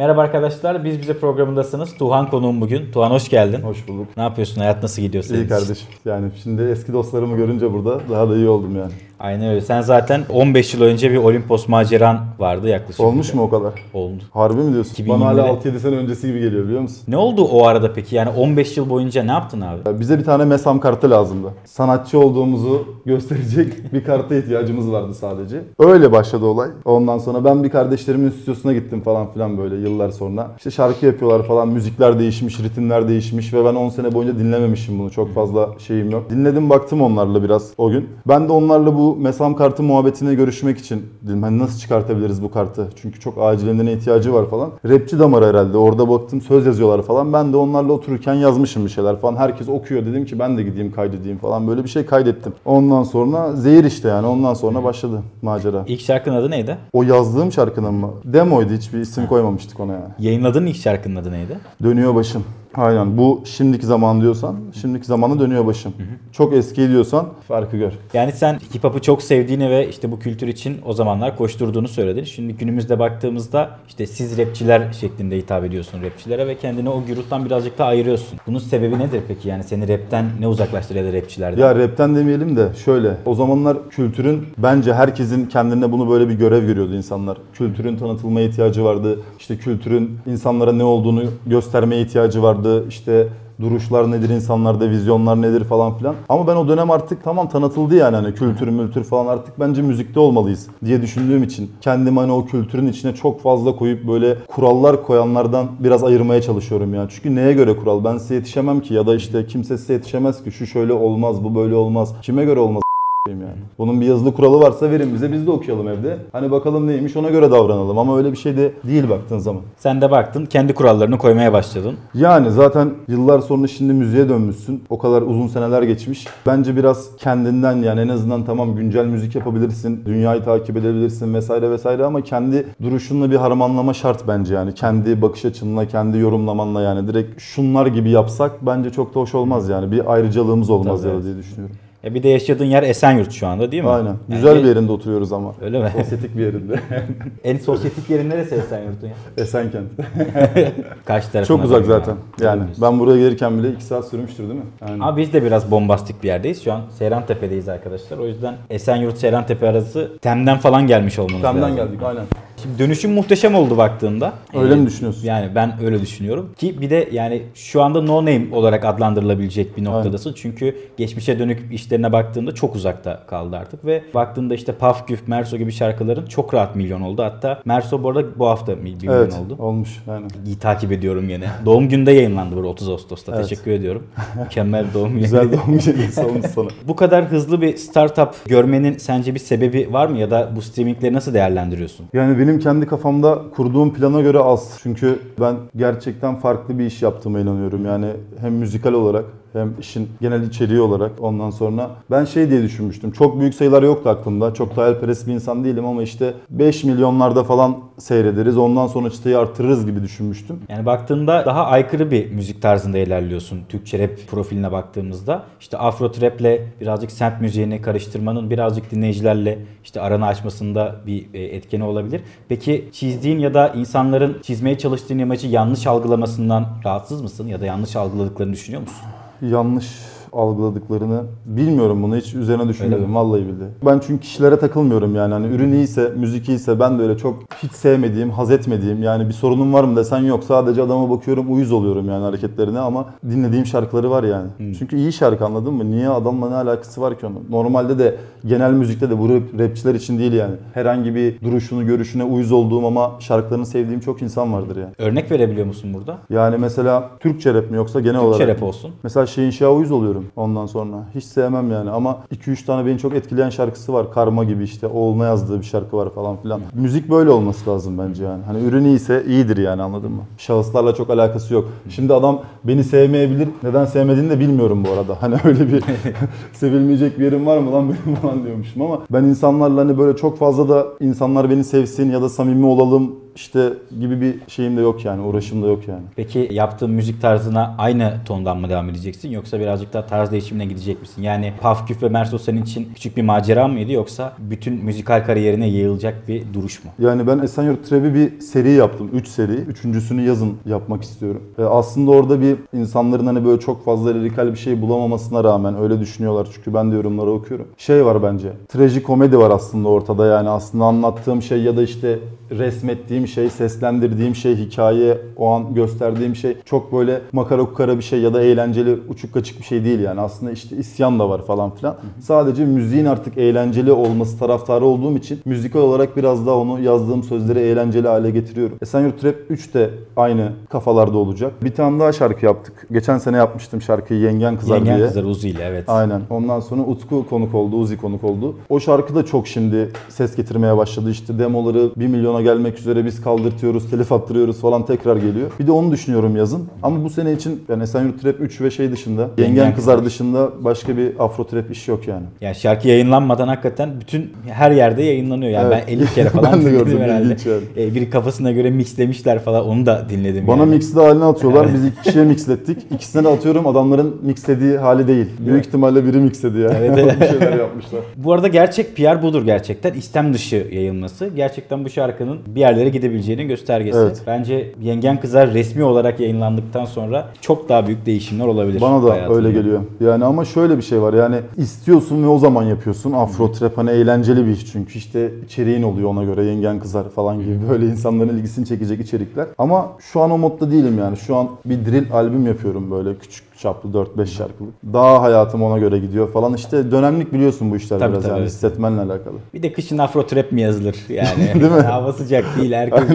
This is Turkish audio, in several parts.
Merhaba arkadaşlar, biz bize programındasınız. Tuhan konuğum bugün. Tuhan hoş geldin. Hoş bulduk. Ne yapıyorsun? Hayat nasıl gidiyor senin İyi kardeşim. Yani şimdi eski dostlarımı görünce burada daha da iyi oldum yani. Aynen öyle. Sen zaten 15 yıl önce bir Olimpos maceran vardı yaklaşık. Olmuş mu o kadar? Oldu. Harbi mi diyorsun? 2020'de Bana hala 6-7 sene öncesi gibi geliyor biliyor musun? Ne oldu o arada peki? Yani 15 yıl boyunca ne yaptın abi? Bize bir tane mesam kartı lazımdı. Sanatçı olduğumuzu gösterecek bir karta ihtiyacımız vardı sadece. Öyle başladı olay. Ondan sonra ben bir kardeşlerimin stüdyosuna gittim falan filan böyle yıllar sonra. İşte şarkı yapıyorlar falan, müzikler değişmiş, ritimler değişmiş ve ben 10 sene boyunca dinlememişim bunu. Çok fazla şeyim yok. Dinledim baktım onlarla biraz o gün. Ben de onlarla bu mesam kartı muhabbetine görüşmek için dedim hani nasıl çıkartabiliriz bu kartı? Çünkü çok acilinde ihtiyacı var falan. Rapçi damar herhalde. Orada baktım söz yazıyorlar falan. Ben de onlarla otururken yazmışım bir şeyler falan. Herkes okuyor. Dedim ki ben de gideyim kaydedeyim falan. Böyle bir şey kaydettim. Ondan sonra zehir işte yani. Ondan sonra başladı macera. İlk şarkının adı neydi? O yazdığım şarkının mı? Demoydu. Hiçbir isim koymamıştık ona yani. Yayınladığın ilk şarkının adı neydi? Dönüyor başım. Aynen. Bu şimdiki zaman diyorsan, şimdiki zamanda dönüyor başım. Çok eski diyorsan farkı gör. Yani sen hip hop'u çok sevdiğini ve işte bu kültür için o zamanlar koşturduğunu söyledin. Şimdi günümüzde baktığımızda işte siz rapçiler şeklinde hitap ediyorsun rapçilere ve kendini o güruhtan birazcık daha ayırıyorsun. Bunun sebebi nedir peki? Yani seni rapten ne uzaklaştırıyor da rapçilerden? Ya rapten demeyelim de şöyle. O zamanlar kültürün bence herkesin kendine bunu böyle bir görev görüyordu insanlar. Kültürün tanıtılmaya ihtiyacı vardı. İşte kültürün insanlara ne olduğunu göstermeye ihtiyacı vardı. İşte duruşlar nedir insanlarda, vizyonlar nedir falan filan. Ama ben o dönem artık tamam tanıtıldı yani hani kültür mültür falan artık bence müzikte olmalıyız diye düşündüğüm için kendimi hani o kültürün içine çok fazla koyup böyle kurallar koyanlardan biraz ayırmaya çalışıyorum yani. Çünkü neye göre kural? Ben size yetişemem ki ya da işte kimse size yetişemez ki şu şöyle olmaz, bu böyle olmaz. Kime göre olmaz? Yani. Bunun bir yazılı kuralı varsa verin bize biz de okuyalım evde. Hani bakalım neymiş ona göre davranalım ama öyle bir şey de değil baktığın zaman. Sen de baktın kendi kurallarını koymaya başladın. Yani zaten yıllar sonra şimdi müziğe dönmüşsün. O kadar uzun seneler geçmiş. Bence biraz kendinden yani en azından tamam güncel müzik yapabilirsin. Dünyayı takip edebilirsin vesaire vesaire ama kendi duruşunla bir harmanlama şart bence yani. Kendi bakış açınla, kendi yorumlamanla yani. Direkt şunlar gibi yapsak bence çok da hoş olmaz yani. Bir ayrıcalığımız olmaz Tabii, ya diye düşünüyorum. E bir de yaşadığın yer Esenyurt şu anda değil mi? Aynen. Yani Güzel bir yerinde oturuyoruz ama. Öyle mi? Sosyetik bir yerinde. en sosyetik yerin neresi Esenyurt'un ya? Esenkent. Kaç tarafına Çok uzak zaten. ya? Yani ben buraya gelirken bile 2 saat sürmüştür değil mi? Aynen. Abi biz de biraz bombastik bir yerdeyiz. Şu an Seyrantepe'deyiz arkadaşlar. O yüzden Esenyurt Seyrantepe arası Tem'den falan gelmiş olmanız lazım. Temden geldik aynen. Şimdi dönüşüm muhteşem oldu baktığında. Öyle Ee, mi düşünüyorsun? Yani ben öyle düşünüyorum. Ki bir de yani şu anda no name olarak adlandırılabilecek bir noktadasın. Çünkü geçmişe dönük işlerine baktığında çok uzakta kaldı artık. Ve baktığında işte Paf Güf, Merso gibi şarkıların çok rahat milyon oldu. Hatta Merso bu arada bu hafta milyon Evet oldu. olmuş aynen. İyi takip ediyorum yine. Doğum günde yayınlandı burada 30 Ağustos'ta. Evet. Teşekkür ediyorum. Mükemmel doğum günü. Güzel doğum günü olmuş sana. Bu kadar hızlı bir startup görmenin sence bir sebebi var mı ya da bu streamingleri nasıl değerlendiriyorsun? Yani benim kendi kafamda kurduğum plana göre az. Çünkü ben gerçekten farklı bir iş yaptığıma inanıyorum. Yani hem müzikal olarak hem işin genel içeriği olarak ondan sonra ben şey diye düşünmüştüm. Çok büyük sayılar yoktu aklımda. Çok da hayalperest bir insan değilim ama işte 5 milyonlarda falan seyrederiz. Ondan sonra çıtayı artırırız gibi düşünmüştüm. Yani baktığında daha aykırı bir müzik tarzında ilerliyorsun. Türkçe rap profiline baktığımızda. işte afro trap'le birazcık semt müziğini karıştırmanın birazcık dinleyicilerle işte aranı açmasında bir e, etkeni olabilir. Peki çizdiğin ya da insanların çizmeye çalıştığın imajı yanlış algılamasından rahatsız mısın ya da yanlış algıladıklarını düşünüyor musun? Yanlış algıladıklarını bilmiyorum bunu hiç üzerine düşünmedim vallahi billahi. Ben çünkü kişilere takılmıyorum yani hani ürün iyiyse, müzik iyiyse ben de öyle çok hiç sevmediğim, haz etmediğim yani bir sorunum var mı desen yok. Sadece adama bakıyorum uyuz oluyorum yani hareketlerine ama dinlediğim şarkıları var yani. Hmm. Çünkü iyi şarkı anladın mı? Niye adamla ne alakası var ki onun? Normalde de genel müzikte de bu rap- rapçiler için değil yani. Herhangi bir duruşunu, görüşüne uyuz olduğum ama şarkılarını sevdiğim çok insan vardır yani. Örnek verebiliyor musun burada? Yani mesela Türkçe rap mi yoksa genel Türkçe olarak? rap mı? olsun. Mesela şeyin şahı uyuz oluyorum ondan sonra. Hiç sevmem yani ama 2-3 tane beni çok etkileyen şarkısı var. Karma gibi işte oğluna yazdığı bir şarkı var falan filan. Müzik böyle olması lazım bence yani. Hani ürün iyiyse iyidir yani anladın mı? Şahıslarla çok alakası yok. Şimdi adam beni sevmeyebilir. Neden sevmediğini de bilmiyorum bu arada. Hani öyle bir sevilmeyecek bir yerim var mı lan benim falan diyormuşum ama ben insanlarla hani böyle çok fazla da insanlar beni sevsin ya da samimi olalım işte gibi bir şeyim de yok yani uğraşım da yok yani. Peki yaptığın müzik tarzına aynı tondan mı devam edeceksin yoksa birazcık daha tarz değişimine gidecek misin? Yani Pafküf ve Merso senin için küçük bir macera mıydı yoksa bütün müzikal kariyerine yayılacak bir duruş mu? Yani ben Esenyurt Trap'i bir seri yaptım. 3 seri. Üçüncüsünü yazın yapmak istiyorum. E, aslında orada bir insanların hani böyle çok fazla lirikal bir şey bulamamasına rağmen öyle düşünüyorlar. Çünkü ben de yorumları okuyorum. Şey var bence. Trajikomedi var aslında ortada yani. Aslında anlattığım şey ya da işte resmettiğim şey, seslendirdiğim şey, hikaye, o an gösterdiğim şey çok böyle makara kukara bir şey ya da eğlenceli uçuk kaçık bir şey değil yani. Aslında işte isyan da var falan filan. Sadece müziğin artık eğlenceli olması taraftarı olduğum için müzikal olarak biraz daha onu yazdığım sözleri eğlenceli hale getiriyorum. Esenyurt Trap 3 de aynı kafalarda olacak. Bir tane daha şarkı yaptık. Geçen sene yapmıştım şarkıyı Yengen Kızar Yengen diye. Kızar Uzi ile evet. Aynen. Ondan sonra Utku konuk oldu, Uzi konuk oldu. O şarkı da çok şimdi ses getirmeye başladı. İşte demoları 1 milyona gelmek üzere biz kaldırtıyoruz, telif attırıyoruz falan tekrar geliyor. Bir de onu düşünüyorum yazın. Ama bu sene için yani Esenyurt Trap 3 ve şey dışında, Yengen, Kızar. dışında başka bir Afro Trap iş yok yani. Yani şarkı yayınlanmadan hakikaten bütün her yerde yayınlanıyor. Yani Evet. ben 50 kere falan Ben de gördüm, herhalde. yani. E, biri kafasına göre mixlemişler falan onu da dinledim. Bana yani. mixli halini atıyorlar. Biz iki kişiye mixlettik. İkisine de atıyorum adamların mixlediği hali değil. Büyük ihtimalle biri mixledi ya. Evet, evet. bir şeyler yapmışlar. Bu arada gerçek PR budur gerçekten. İstem dışı yayılması. Gerçekten bu şarkının bir yerlere gidebileceğinin göstergesi. Evet. Bence Yengen Kızar resmi olarak yayınlandıktan sonra çok daha büyük değişimler olabilir. Bana da hayatında. öyle geliyor. Yani ama şöyle bir şey var yani istiyorsun ve o zaman yapıyorsun. Afro trap hani eğlenceli bir iş çünkü işte içeriğin oluyor ona göre yengen kızar falan gibi böyle insanların ilgisini çekecek içerikler. Ama şu an o modda değilim yani. Şu an bir drill albüm yapıyorum böyle küçük çaplı 4-5 şarkılık. Daha hayatım ona göre gidiyor falan. İşte dönemlik biliyorsun bu işler Tabii, biraz tabii, yani hissetmenle alakalı. Bir de kışın afro trap mi yazılır yani. Değil mi? Hava sıcak değil. Herkes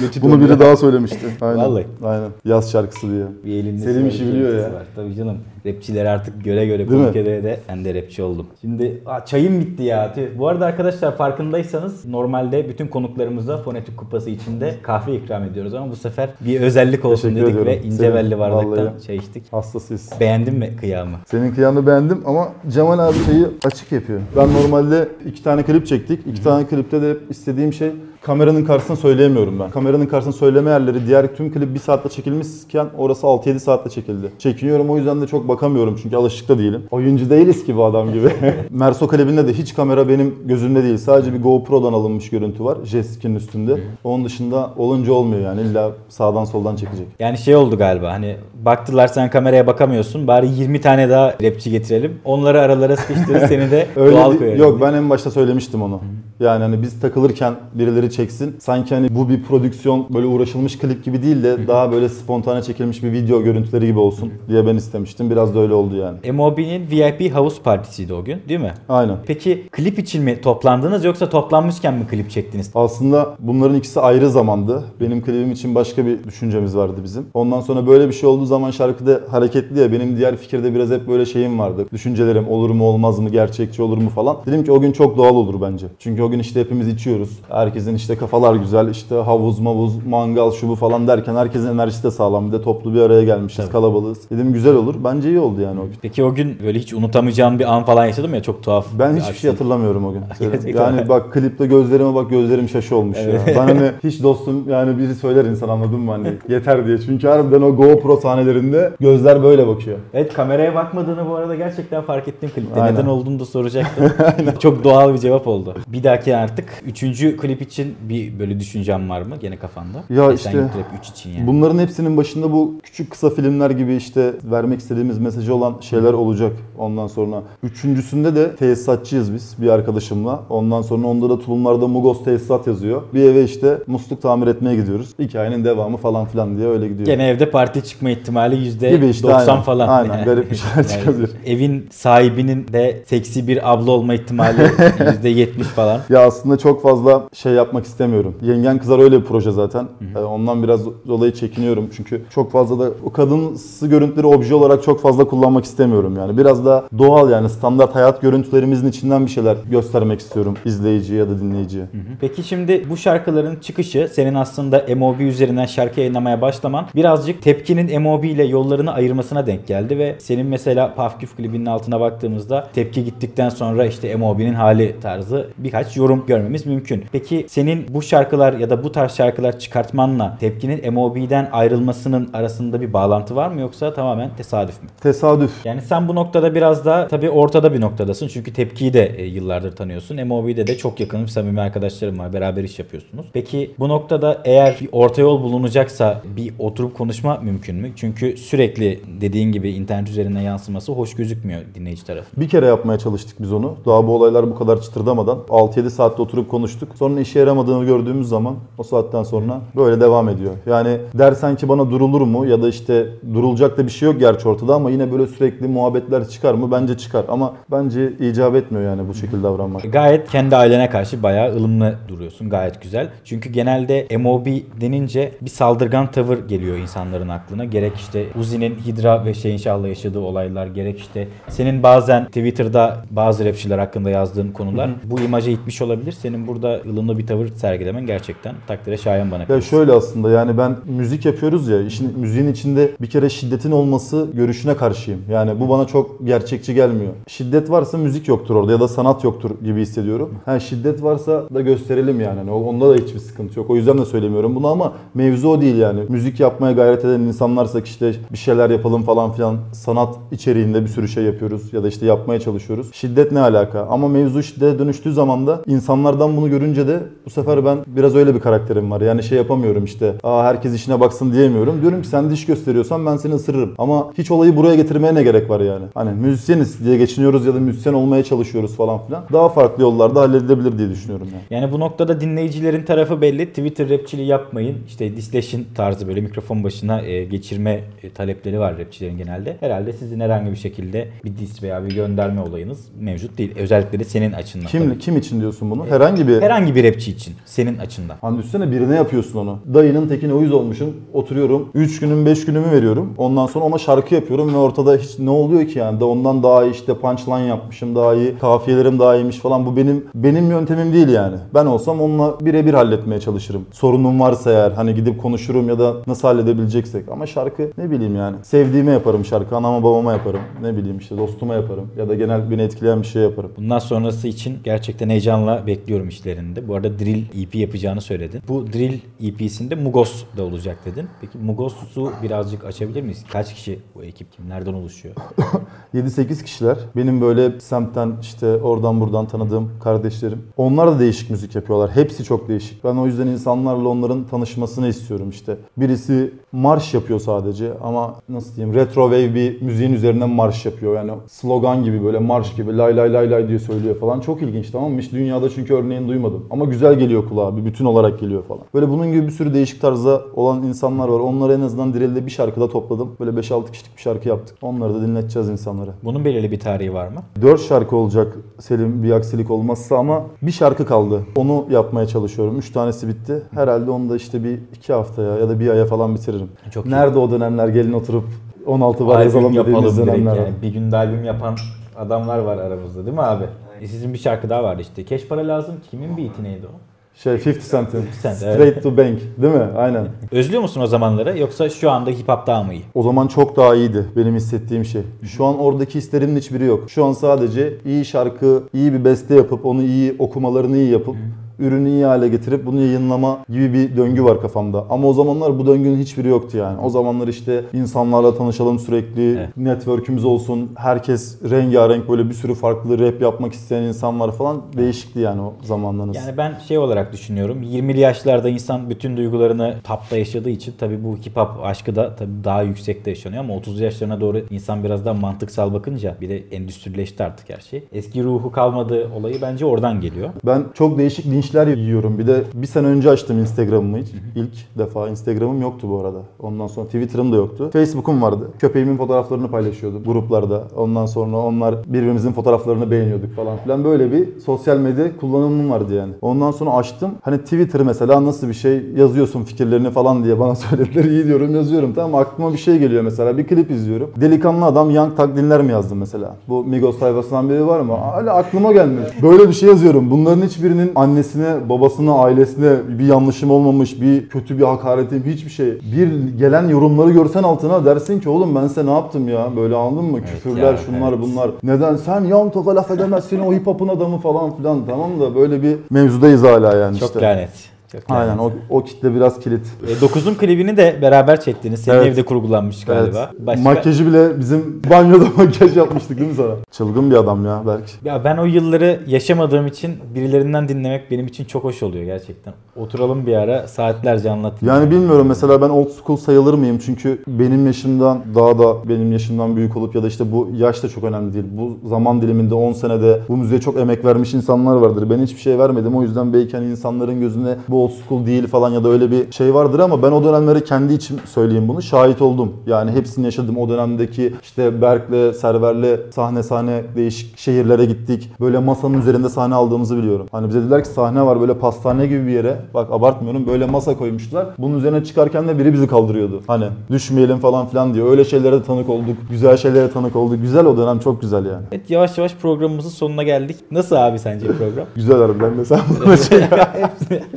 götü Bunu biri daha söylemişti. Aynen. Vallahi. Aynen. Yaz şarkısı diye. Bir elinde Selim işi biliyor ya. Var. Tabii canım. Rapçiler artık göre göre Değil mi? konuk ede de ben de rapçi oldum. Şimdi aa, çayım bitti ya. Bu arada arkadaşlar farkındaysanız normalde bütün konuklarımıza fonetik kupası içinde kahve ikram ediyoruz ama bu sefer bir özellik olsun Teşekkür dedik ve ediyorum. ince Senin, belli bardaktan vallahi. çay içtik. Hastasıyız. Beğendin mi kıyamı? Senin kıyanı beğendim ama Cemal abi şeyi açık yapıyor. Ben normalde iki tane klip çektik. İki tane klipte de hep istediğim şey kameranın karşısında söyleyemiyorum ben. Kameranın karşısında söyleme yerleri diğer tüm klip bir saatte çekilmişken orası 6-7 saatte çekildi. Çekiniyorum o yüzden de çok bakamıyorum çünkü alışık da değilim. Oyuncu değiliz ki bu adam gibi. Merso klibinde de hiç kamera benim gözümde değil. Sadece bir GoPro'dan alınmış görüntü var. J-Stick'in üstünde. Onun dışında olunca olmuyor yani. İlla sağdan soldan çekecek. Yani şey oldu galiba hani baktılar sen kameraya bakamıyorsun bari 20 tane daha rapçi getirelim. Onları aralara sıkıştırıp seni de Öyle doğal koyarız. Yok ben en başta söylemiştim onu. Yani hani biz takılırken birileri çeksin. Sanki hani bu bir prodüksiyon böyle uğraşılmış klip gibi değil de daha böyle spontane çekilmiş bir video görüntüleri gibi olsun diye ben istemiştim. Biraz da öyle oldu yani. MOB'nin VIP House Partisi'ydi o gün değil mi? Aynen. Peki klip için mi toplandınız yoksa toplanmışken mi klip çektiniz? Aslında bunların ikisi ayrı zamandı. Benim klibim için başka bir düşüncemiz vardı bizim. Ondan sonra böyle bir şey olduğu zaman şarkıda hareketli ya benim diğer fikirde biraz hep böyle şeyim vardı. Düşüncelerim olur mu olmaz mı gerçekçi olur mu falan. Dedim ki o gün çok doğal olur bence. Çünkü o gün işte hepimiz içiyoruz. Herkesin işte kafalar güzel işte havuz mavuz mangal şu bu falan derken herkesin enerjisi de sağlam. Bir de toplu bir araya gelmişiz Tabii. kalabalığız. Dedim güzel olur. Bence iyi oldu yani o gün. Peki o gün böyle hiç unutamayacağım bir an falan yaşadım ya çok tuhaf. Ben bir hiçbir şey hatırlamıyorum o gün. Yani bak klipte gözlerime bak gözlerim şaşı olmuş Evet. ya. Ben hani hiç dostum yani biri söyler insan anladın mı hani yeter diye. Çünkü harbiden o GoPro sahnelerinde gözler böyle bakıyor. Evet kameraya bakmadığını bu arada gerçekten fark ettim klipte. Aynen. Neden olduğunu da soracaktım. Çok doğal bir cevap oldu. Bir dahaki artık üçüncü klip için bir böyle düşüncem var mı gene kafanda? Ya Esen işte Yurt Rap 3 için yani. Bunların hepsinin başında bu küçük kısa filmler gibi işte vermek istediğimiz mesajı olan şeyler olacak ondan sonra. Üçüncüsünde de tesisatçıyız biz bir arkadaşımla. Ondan sonra onda da tulumlarda Mugos tesisat yazıyor. Bir eve işte musluk tamir etmeye gidiyoruz. Hikayenin devamı falan filan diye öyle gidiyor. Gene evde parti çıkma ihtimali yüzde Gibi işte, 90 aynen. falan. Aynen, garip bir şeyler çıkabilir. Evin sahibinin de seksi bir abla olma ihtimali yüzde 70 falan. Ya aslında çok fazla şey yapmak istemiyorum. Yengen Kızar öyle bir proje zaten. Ee, Ondan biraz dolayı çekiniyorum. Çünkü çok fazla da o kadınsı görüntüleri obje olarak çok fazla kullanmak istemiyorum yani. Biraz da doğal yani standart hayat görüntülerimizin içinden bir şeyler göstermek istiyorum izleyiciye ya da dinleyiciye. Peki şimdi bu şarkıların çıkışı senin aslında MOB üzerinden şarkı yayınlamaya başlaman birazcık Tepki'nin MOB ile yollarını ayırmasına denk geldi ve senin mesela Pafküf klibinin altına baktığımızda Tepki gittikten sonra işte MOB'nin hali tarzı birkaç birkaç yorum görmemiz mümkün. Peki senin bu şarkılar ya da bu tarz şarkılar çıkartmanla tepkinin MOB'den ayrılmasının arasında bir bağlantı var mı yoksa tamamen tesadüf mü? Tesadüf. Yani sen bu noktada biraz da tabii ortada bir noktadasın. Çünkü tepkiyi de e, yıllardır tanıyorsun. MOB'de de çok yakın samimi arkadaşlarım var. Beraber iş yapıyorsunuz. Peki bu noktada eğer bir orta yol bulunacaksa bir oturup konuşma mümkün mü? Çünkü sürekli dediğin gibi internet üzerinden yansıması hoş gözükmüyor dinleyici tarafı. Bir kere yapmaya çalıştık biz onu. Daha bu olaylar bu kadar çıtırdamadan 6-7 saatte oturup konuştuk. Sonra işe yaramadığını gördüğümüz zaman o saatten sonra böyle devam ediyor. Yani dersen ki bana durulur mu ya da işte durulacak da bir şey yok gerçi ortada ama yine böyle sürekli muhabbetler çıkar mı? Bence çıkar ama bence icap etmiyor yani bu şekilde davranmak. Gayet kendi ailene karşı bayağı ılımlı duruyorsun. Gayet güzel. Çünkü genelde MOB denince bir saldırgan tavır geliyor insanların aklına. Gerek işte Uzi'nin Hidra ve Şehinşah'la yaşadığı olaylar, gerek işte senin bazen Twitter'da bazı rapçiler hakkında yazdığın konular bu imaja itmiş olabilir. Senin burada ılımlı bir tavır sergilemen gerçekten takdire şayan bana. Ya şöyle aslında yani ben müzik yapıyoruz ya işin müziğin içinde bir kere şiddetin olması görüşüne karşıyım. Yani bu bana çok gerçekçi gelmiyor. Şiddet varsa müzik yoktur orada ya da sanat yoktur gibi hissediyorum. Ha şiddet varsa da gösterelim yani. Hani onda da hiçbir sıkıntı yok. O yüzden de söylemiyorum bunu ama mevzu o değil yani. Müzik yapmaya gayret eden insanlarsak işte bir şeyler yapalım falan filan sanat içeriğinde bir sürü şey yapıyoruz ya da işte yapmaya çalışıyoruz. Şiddet ne alaka? Ama mevzu şiddete dönüştüğü zaman da insanlardan bunu görünce de bu sefer ben biraz öyle bir karakterim var. Yani şey yapamıyorum işte. Aa herkes işine baksın diyemiyorum. Diyorum ki sen diş gösteriyorsan ben seni ısırırım. Ama hiç olayı buraya getirmeye ne gerek var yani? Hani müzisyeniz diye geçiniyoruz ya da müzisyen olmaya çalışıyoruz falan filan. Daha farklı yollarda halledilebilir diye düşünüyorum yani. Yani bu noktada dinleyicilerin tarafı belli. Twitter rapçiliği yapmayın. İşte disleşin tarzı böyle mikrofon başına e, geçirme e, talepleri var rapçilerin genelde. Herhalde sizin herhangi bir şekilde bir dis veya bir gönderme olayınız mevcut değil. Özellikle de senin açından. Kim tabii. kim için diyorsun bunu? Herhangi bir Herhangi bir rapçi için. Senin açından. Hani düşünsene birine yapıyorsun onu. Dayının tekine uyuz olmuşum. Oturuyorum. 3 günüm 5 günümü veriyorum. Ondan sonra ona şarkı yapıyorum ve ortada hiç ne oluyor ki yani? Da ondan daha iyi işte punchline yapmışım daha iyi. Kafiyelerim daha iyiymiş falan. Bu benim benim yöntemim değil yani. Ben olsam onunla birebir halletmeye çalışırım. Sorunum varsa eğer hani gidip konuşurum ya da nasıl halledebileceksek. Ama şarkı ne bileyim yani. Sevdiğime yaparım şarkı. Anama babama yaparım. Ne bileyim işte dostuma yaparım. Ya da genel beni etkileyen bir şey yaparım. Bundan sonrası için gerçekten heyecanla bekliyorum işlerinde. Bu arada Drill EP yapacağını söyledin. Bu Drill EP'sinde Mugos da olacak dedin. Peki Mugos'u birazcık açabilir miyiz? Kaç kişi bu ekip? Kimlerden oluşuyor? 7-8 kişiler. Benim böyle semtten işte oradan buradan tanıdığım kardeşlerim. Onlar da değişik müzik yapıyorlar. Hepsi çok değişik. Ben o yüzden insanlarla onların tanışmasını istiyorum işte. Birisi marş yapıyor sadece ama nasıl diyeyim retro wave bir müziğin üzerinden marş yapıyor. Yani slogan gibi böyle marş gibi lay lay lay lay diye söylüyor falan. Çok ilginç tamam mı? Hiç dünyada çünkü örneğini duymadım. Ama güzel geliyor kulağa. Bir bütün olarak geliyor falan. Böyle bunun gibi bir sürü değişik tarzda olan insanlar var. Onları en azından Drill'de bir şarkıda topladım. Böyle 5-6 kişilik bir şarkı yaptık. Onları da dinleteceğiz insanlara. Bunun belirli bir tarihi var mı? 4 şarkı olacak Selim bir aksilik olmazsa ama bir şarkı kaldı. Onu yapmaya çalışıyorum. 3 tanesi bitti. Herhalde onu da işte bir 2 haftaya ya da bir aya falan bitiririm. Çok iyi. Nerede o dönemler gelin oturup 16 var yazalım dediğimiz dönemler. yani. Bir günde albüm yapan adamlar var aramızda değil mi abi? Sizin bir şarkı daha vardı işte. Keş para lazım. Kimin beat'i neydi o? Şey 50 Cent'in Cent, Straight evet. to Bank değil mi? Aynen. Özlüyor musun o zamanları yoksa şu anda hip hop daha mı iyi? O zaman çok daha iyiydi benim hissettiğim şey. Şu an oradaki hislerimin hiçbiri yok. Şu an sadece iyi şarkı, iyi bir beste yapıp onu iyi okumalarını iyi yapıp ürünü iyi hale getirip bunu yayınlama gibi bir döngü var kafamda. Ama o zamanlar bu döngünün hiçbiri yoktu yani. O zamanlar işte insanlarla tanışalım sürekli, Evet. network'ümüz olsun. Herkes rengarenk böyle bir sürü farklı rap yapmak isteyen insan var falan. Değişikti yani o zamanlarınız. Yani ben şey olarak düşünüyorum. 20'li yaşlarda insan bütün duygularını tapta yaşadığı için tabii bu hip hop aşkı da tabii daha yüksekte yaşanıyor ama 30 yaşlarına doğru insan biraz daha mantıksal bakınca bir de endüstrileşti artık her şey. Eski ruhu kalmadığı olayı bence oradan geliyor. Ben çok değişik linçler yiyorum. Bir de bir sene önce açtım Instagram'ımı hiç. İlk defa Instagram'ım yoktu bu arada. Ondan sonra Twitter'ım da yoktu. Facebook'um vardı. Köpeğimin fotoğraflarını paylaşıyordum gruplarda. Ondan sonra onlar birbirimizin fotoğraflarını beğeniyorduk falan filan. Böyle bir sosyal medya kullanımım vardı yani. Ondan sonra açtım. Hani Twitter mesela nasıl bir şey yazıyorsun fikirlerini falan diye bana söylediler. İyi diyorum yazıyorum. Tamam aklıma bir şey geliyor mesela. Bir klip izliyorum. Delikanlı adam Young Thug dinler mi yazdım mesela. Bu Migos tayfasından biri var mı? Hala aklıma gelmiyor. Böyle bir şey yazıyorum. Bunların hiçbirinin annesi annesine, babasına, ailesine bir yanlışım olmamış, bir kötü bir hakaretim, hiçbir şey. Bir gelen yorumları görsen altına dersin ki oğlum ben size ne yaptım ya? Böyle anladın mı? Küfürler, ya, şunlar evet. bunlar. Neden? Sen yan toka laf edemezsin o hip hop'un adamı falan filan tamam da böyle bir mevzudayız hala yani Çok işte. Çok lanet. Aynen o, o kitle biraz kilit. E, 9'un klibini de beraber çektiniz. Senin Evet. evde kurgulanmış galiba. Evet. Başka... Makyajı bile bizim banyoda makyaj yapmıştık değil mi sana? Çılgın bir adam ya Berk. Ya ben o yılları yaşamadığım için birilerinden dinlemek benim için çok hoş oluyor gerçekten. Oturalım bir ara saatlerce anlatın. Yani bilmiyorum mesela ben old school sayılır mıyım? Çünkü benim yaşımdan daha da benim yaşımdan büyük olup ya da işte bu yaş da çok önemli değil. Bu zaman diliminde 10 senede bu müziğe çok emek vermiş insanlar vardır. Ben hiçbir şey vermedim. O yüzden belki hani insanların gözünde bu old school değil falan ya da öyle bir şey vardır ama ben o dönemleri kendi içim söyleyeyim bunu. Şahit oldum. Yani hepsini yaşadım. O dönemdeki işte Berk'le, Server'le sahne sahne değişik şehirlere gittik. Böyle masanın üzerinde sahne aldığımızı biliyorum. Hani bize dediler ki sahne var böyle pastane gibi bir yere. Bak abartmıyorum. Böyle masa koymuşlar. Bunun üzerine çıkarken de biri bizi kaldırıyordu. Hani düşmeyelim falan filan diye. Öyle şeylere de tanık olduk. Güzel şeylere tanık olduk. Güzel o dönem çok güzel yani. Evet yavaş yavaş programımızın sonuna geldik. Nasıl abi sence program? Güzel harbiden mesela buna şey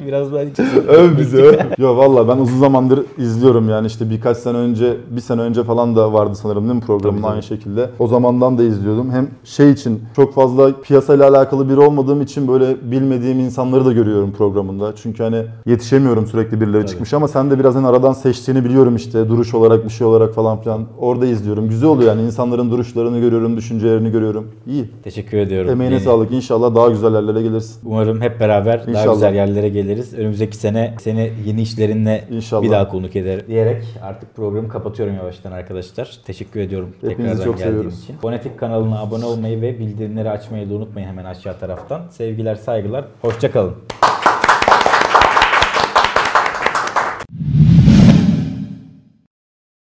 Biraz daha öv bizi öv. Yo valla ben uzun zamandır izliyorum yani işte birkaç sene önce bir sene önce falan da vardı sanırım değil mi programın Tabii, aynı şekilde. O zamandan da izliyordum. Hem şey için çok fazla piyasayla alakalı biri olmadığım için böyle bilmediğim insanları da görüyorum programında. Çünkü hani yetişemiyorum sürekli birileri Tabii. çıkmış ama sen de biraz hani aradan seçtiğini biliyorum işte duruş olarak bir şey olarak falan filan. Orada izliyorum. Güzel oluyor yani insanların duruşlarını görüyorum, düşüncelerini görüyorum. İyi. Teşekkür ediyorum. Emeğine Beni- sağlık. İnşallah daha güzel yerlere gelirsin. Umarım hep beraber daha İnşallah. güzel yerlere geliriz. Önümüzdeki sene seni yeni işlerinle İnşallah. bir daha konuk eder diyerek artık programı kapatıyorum yavaştan arkadaşlar. Teşekkür ediyorum Hepinizi tekrardan çok geldiğiniz seviyoruz. için. Fonetik kanalına abone olmayı ve bildirimleri açmayı da unutmayın hemen aşağı taraftan. Sevgiler, saygılar. Hoşça kalın.